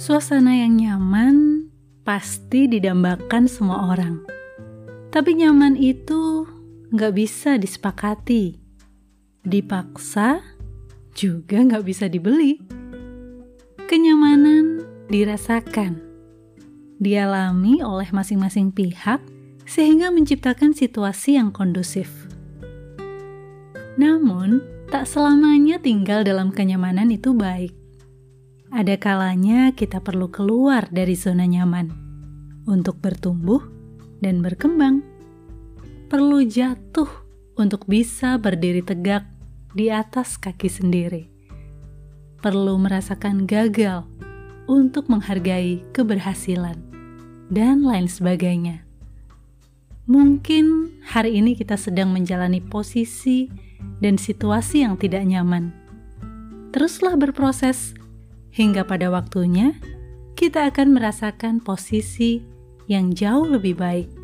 Suasana yang nyaman pasti didambakan semua orang. Tapi nyaman itu nggak bisa disepakati. Dipaksa juga nggak bisa dibeli. Kenyamanan dirasakan, dialami oleh masing-masing pihak sehingga menciptakan situasi yang kondusif. Namun, tak selamanya tinggal dalam kenyamanan itu baik. Ada kalanya kita perlu keluar dari zona nyaman untuk bertumbuh dan berkembang. Perlu jatuh untuk bisa berdiri tegak di atas kaki sendiri. Perlu merasakan gagal untuk menghargai keberhasilan dan lain sebagainya. Mungkin hari ini kita sedang menjalani posisi dan situasi yang tidak nyaman. Teruslah berproses hingga pada waktunya kita akan merasakan posisi yang jauh lebih baik.